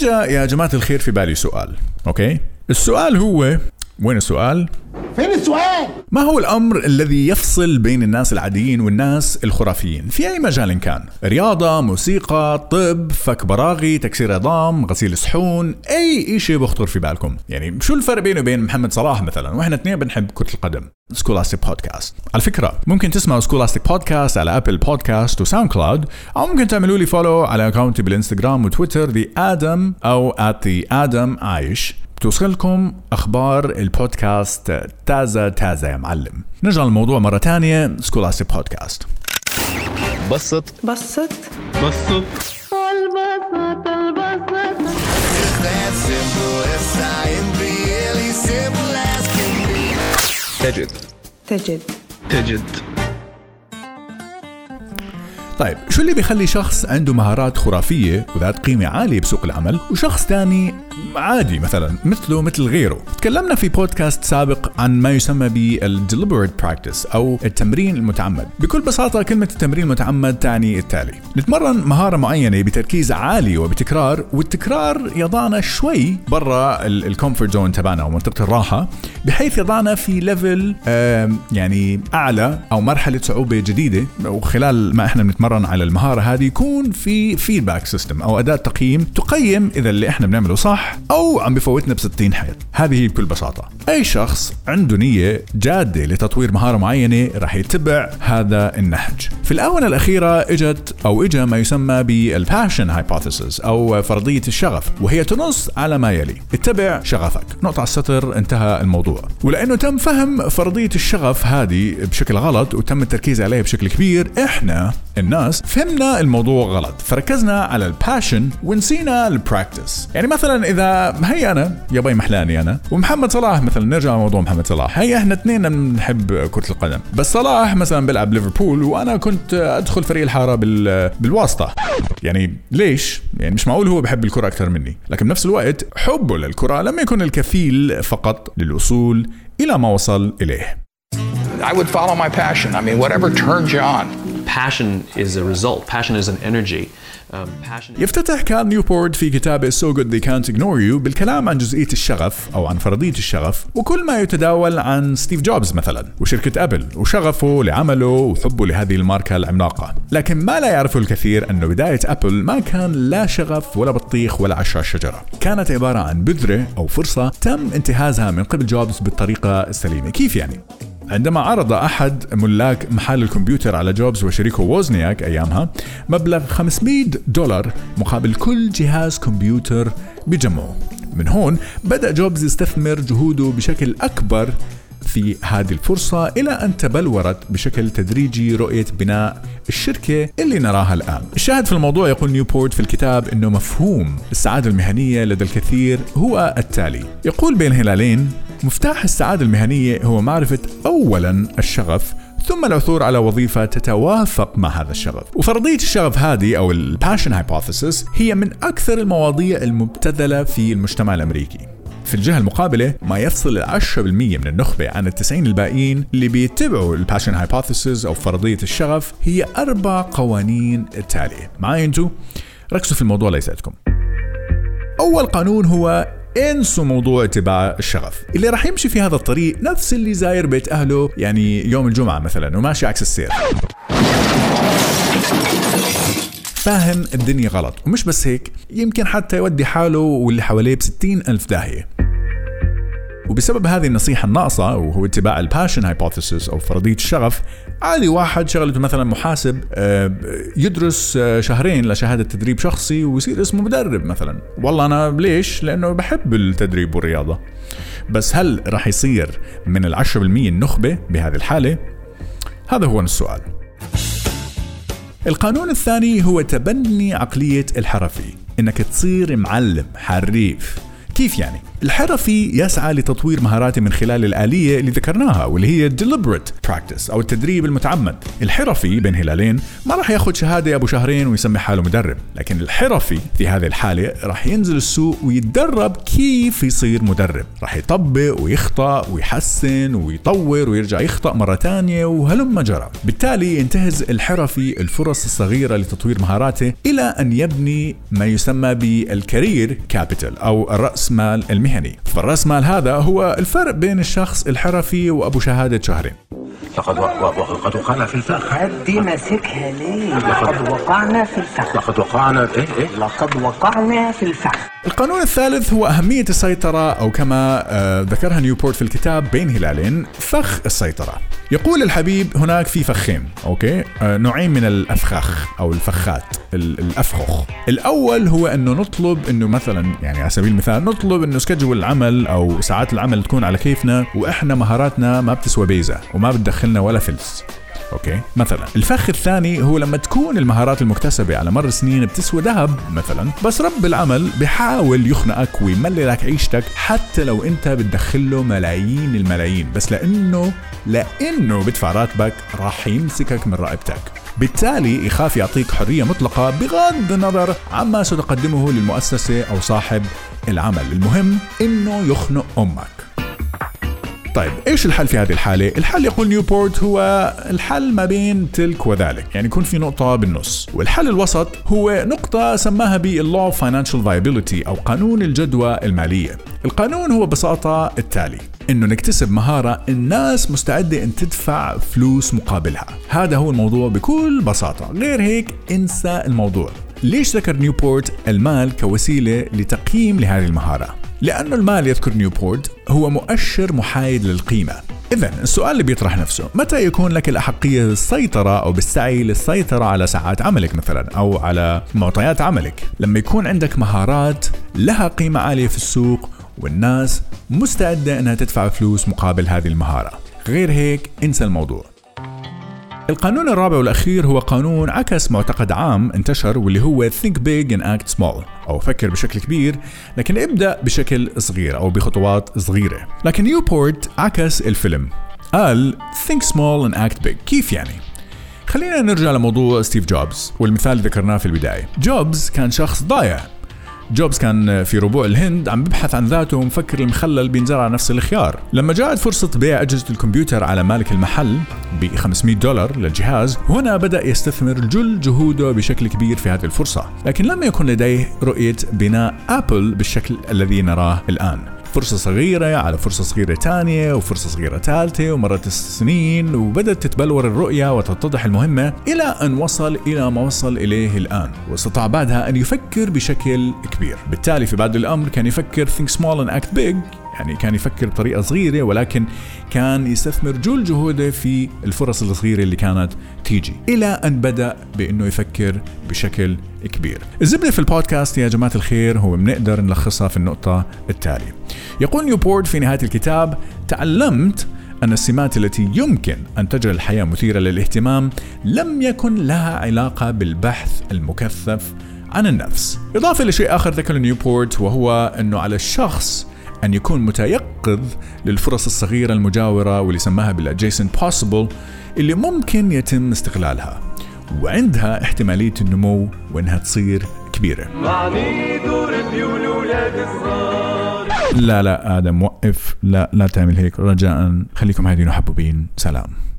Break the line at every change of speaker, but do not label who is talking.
اجا يا جماعة الخير في بالي سؤال أوكي؟ السؤال هو وين السؤال؟
فين السؤال؟
ما هو الأمر الذي يفصل بين الناس العاديين والناس الخرافيين؟ في أي مجال كان؟ رياضة موسيقى طب فك براغي تكسير عظام غسيل صحون أي شيء بخطر في بالكم. يعني شو الفرق بينه وبين محمد صلاح مثلا؟ وإحنا اثنين بنحب كرة القدم. Scholastic Podcast على فكرة ممكن تسمعوا Scholastic Podcast على Apple Podcast و SoundCloud أو ممكن تعملوا لي follow على account ي بالإنستغرام وتويتر The Adam أو at The Adam عايش توصلكم أخبار البودكاست تازة تازة يا معلم. نرجع للموضوع مرة ثانية Scholastic podcast.
بسط.
بسط.
بسط.
البسط البسط
that simple as science, really simple as can be.
تجد.
تجد.
تجد.
طيب شو اللي بيخلي شخص عنده مهارات خرافية وذات قيمة عالية بسوق العمل وشخص ثاني عادي مثلا مثله مثل غيره؟ تكلمنا في بودكاست سابق عن ما يسمى بال deliberate practice أو التمرين المتعمد. بكل بساطة كلمة التمرين المتعمد تعني التالي. نتمرن مهارة معينة بتركيز عالي وبتكرار والتكرار يضعنا شوي برا ال comfort zone تبعنا أو منطقة الراحة بحيث يضعنا في level يعني أعلى أو مرحلة صعوبة جديدة وخلال ما إحنا بنتمرن على المهارة هذه يكون في feedback system أو أداة تقييم تقيم إذا اللي إحنا بنعمله صح أو عم بفوتنا ب 60 حيط. هذه هي بكل بساطة. أي شخص عنده نية جادة لتطوير مهارة معينة راح يتبع هذا النهج. في الآونة الأخيرة إجت أو اجى ما يسمى بال passion hypothesis أو فرضية الشغف وهي تنص على ما يلي. اتبع شغفك. نقطة على السطر انتهى الموضوع. ولأنه تم فهم فرضية الشغف هذه بشكل غلط وتم التركيز عليها بشكل كبير إحنا الناس فهمنا الموضوع غلط فركزنا على ال passion ونسينا ال practice يعني مثلا إذا هي أنا يا باي محلاني أنا ومحمد صلاح مثلا نرجع لموضوع محمد صلاح. هي إحنا اثنين بنحب كرة القدم. بس صلاح مثلا بيلعب ليفربول وأنا كنت أدخل فريق الحارة بال بالواسطة. يعني ليش؟ يعني مش معقول هو بحب الكرة أكثر مني. لكن بنفس الوقت حبه للكرة لم يكن الكفيل فقط للوصول إلى ما وصل إليه.
I would follow my passion. I mean, whatever turns you on.
Passion is a result. Passion is an energy. Um.
يفتتح كال نيوبورت في كتابه So Good They Can't Ignore You بالكلام عن جزئية الشغف أو عن فرضية الشغف وكل ما يتداول عن ستيف جوبز مثلا وشركة أبل وشغفه لعمله وحبه لهذه الماركة العملاقة لكن ما لا يعرفه الكثير أنه بداية أبل ما كان لا شغف ولا بطيخ ولا عشرة شجرة كانت عبارة عن بذرة أو فرصة تم انتهازها من قبل جوبز بالطريقة السليمة كيف يعني؟ عندما عرض أحد ملاك محل الكمبيوتر على جوبز وشريكه ووزنياك أيامها مبلغ 500 دولار مقابل كل جهاز كمبيوتر بجمعه. من هون بدأ جوبز يستثمر جهوده بشكل أكبر في هذه الفرصة إلى أن تبلورت بشكل تدريجي رؤية بناء الشركة اللي نراها الآن. الشاهد في الموضوع يقول نيوبورت في الكتاب أنه مفهوم السعادة المهنية لدى الكثير هو التالي. يقول بين هلالين مفتاح السعادة المهنية هو معرفة أولا الشغف ثم العثور على وظيفة تتوافق مع هذا الشغف. وفرضية الشغف هذه أو ال passion hypothesis هي من أكثر المواضيع المبتذلة في المجتمع الأمريكي. في الجهة المقابلة ما يفصل العشرة بالمية من النخبة عن التسعين الباقيين اللي بيتبعوا ال passion hypothesis أو فرضية الشغف هي أربع قوانين التالية. معاي أنتو؟ ركزوا في الموضوع ليسألكم أول قانون هو انسوا موضوع اتباع الشغف. اللي راح يمشي في هذا الطريق نفس اللي زاير بيت أهله يعني يوم الجمعة مثلا وماشي عكس السير. فاهم الدنيا غلط. ومش بس هيك يمكن حتى يودي حاله واللي حواليه بستين ألف داهية. وبسبب هذه النصيحة الناقصة وهو اتباع ال passion hypothesis أو فرضية الشغف عادي واحد شغلته مثلا محاسب آه، يدرس آه، شهرين لشهادة تدريب شخصي ويصير اسمه مدرب مثلا والله أنا ليش؟ لأنه بحب التدريب والرياضة بس هل راح يصير من العشرة بالمية النخبة بهذه الحالة؟ هذا هو السؤال القانون الثاني هو تبني عقلية الحرفي إنك تصير معلم حريف كيف يعني؟ الحرفي يسعى لتطوير مهاراته من خلال الآلية اللي ذكرناها واللي هي deliberate practice أو التدريب المتعمد. الحرفي بين هلالين ما راح ياخذ شهادة أبو شهرين ويسمي حاله مدرب لكن الحرفي في هذه الحالة راح ينزل السوق ويتدرب كيف يصير مدرب. راح يطبق ويخطأ ويحسن ويطور ويرجع يخطأ مرة تانية وهلم جرى. بالتالي ينتهز الحرفي الفرص الصغيرة لتطوير مهاراته إلى أن يبني ما يسمى بال career capital أو الرأس مال المهني. فالرأس مال هذا هو الفرق بين الشخص الحرفي وأبو شهادة شهرين.
لقد و... و... لقد وقعنا في الفخ.
دي ماسكها ليه؟ لقد وقعنا في الفخ.
لقد وقعنا إيه إيه.
لقد وقعنا في الفخ.
القانون الثالث هو أهمية السيطرة أو كما آه، ذكرها نيوبورت في الكتاب بين هلالين فخ السيطرة. يقول الحبيب هناك في فخين أوكي؟ آه، نوعين من الأفخاخ أو الفخات. ال- الأفخخ. الأول هو أنه نطلب أنه مثلا يعني على سبيل المثال نطلب أنه schedule العمل أو ساعات العمل تكون على كيفنا وإحنا مهاراتنا ما بتسوى بيزة وما بتدخلنا ولا فلس أوكي؟ مثلا. الفخ الثاني هو لما تكون المهارات المكتسبة على مر السنين بتسوى ذهب مثلا. بس رب العمل بحاول يخنقك ويمللك عيشتك حتى لو أنت بتدخله ملايين الملايين. بس لأنه لأنه بدفع راتبك راح يمسكك من رقبتك. بالتالي يخاف يعطيك حرية مطلقة بغض النظر عما ستقدمه للمؤسسة أو صاحب العمل. المهم إنه يخنق أمك. طيب إيش الحل في هذه الحالة؟ الحل يقول نيوبورت هو الحل ما بين تلك وذلك، يعني يكون في نقطة بالنص، والحل الوسط هو نقطة سماها بال law of financial viability أو قانون الجدوى المالية. القانون هو ببساطة التالي إنه نكتسب مهارة الناس مستعدة إن تدفع فلوس مقابلها، هذا هو الموضوع بكل بساطة، غير هيك انسى الموضوع. ليش ذكر نيوبورت المال كوسيلة لتقييم لهذه المهارة؟ لأنه المال يذكر نيوبورت هو مؤشر محايد للقيمة. إذا السؤال اللي بيطرح نفسه متى يكون لك الأحقية بالسيطرة أو بالسعي للسيطرة على ساعات عملك مثلا أو على معطيات عملك؟ لما يكون عندك مهارات لها قيمة عالية في السوق والناس مستعدة أنها تدفع فلوس مقابل هذه المهارة. غير هيك انسى الموضوع. القانون الرابع والأخير هو قانون عكس معتقد عام انتشر واللي هو think big and act small. أو فكر بشكل كبير لكن ابدأ بشكل صغير أو بخطوات صغيرة. لكن نيوبورت عكس الفيلم. قال think small and act big. كيف يعني؟ خلينا نرجع لموضوع ستيف جوبز والمثال اللي ذكرناه في البداية. جوبز كان شخص ضايع. جوبز كان في ربوع الهند عم ببحث عن ذاته ومفكر المخلل بينزرع نفس الخيار. لما جاءت فرصة بيع أجهزة الكمبيوتر على مالك المحل ب 500 دولار للجهاز هنا بدأ يستثمر جل جهوده بشكل كبير في هذه الفرصة. لكن لم يكن لديه رؤية بناء أبل بالشكل الذي نراه الآن. فرصة صغيرة على فرصة صغيرة تانية وفرصة صغيرة ثالثة ومرت السنين وبدأت تتبلور الرؤية وتتضح المهمة إلى أن وصل إلى ما وصل إليه الآن واستطاع بعدها أن يفكر بشكل كبير. بالتالي في بعد الأمر كان يفكر think small and act big يعني كان يفكر بطريقة صغيرة ولكن كان يستثمر جل جهوده في الفرص الصغيرة اللي كانت تيجي إلى أن بدأ بأنه يفكر بشكل كبير. الزبدة في البودكاست يا جماعة الخير هو بنقدر نلخصها في النقطة التالية. يقول نيوبورت في نهاية الكتاب تعلمت أن السمات التي يمكن أن تجعل الحياة مثيرة للاهتمام لم يكن لها علاقة بالبحث المكثف عن النفس. إضافة لشيء آخر ذكره نيوبورت وهو أنه على الشخص أن يكون متيقظ للفرص الصغيرة المجاورة واللي سماها بالadjacent possible اللي ممكن يتم استغلالها وعندها احتمالية النمو وإنها تصير كبيرة. لا لا آدم وقف. لا لا تعمل هيك. رجاء. خليكم هادين وحبوبين. سلام.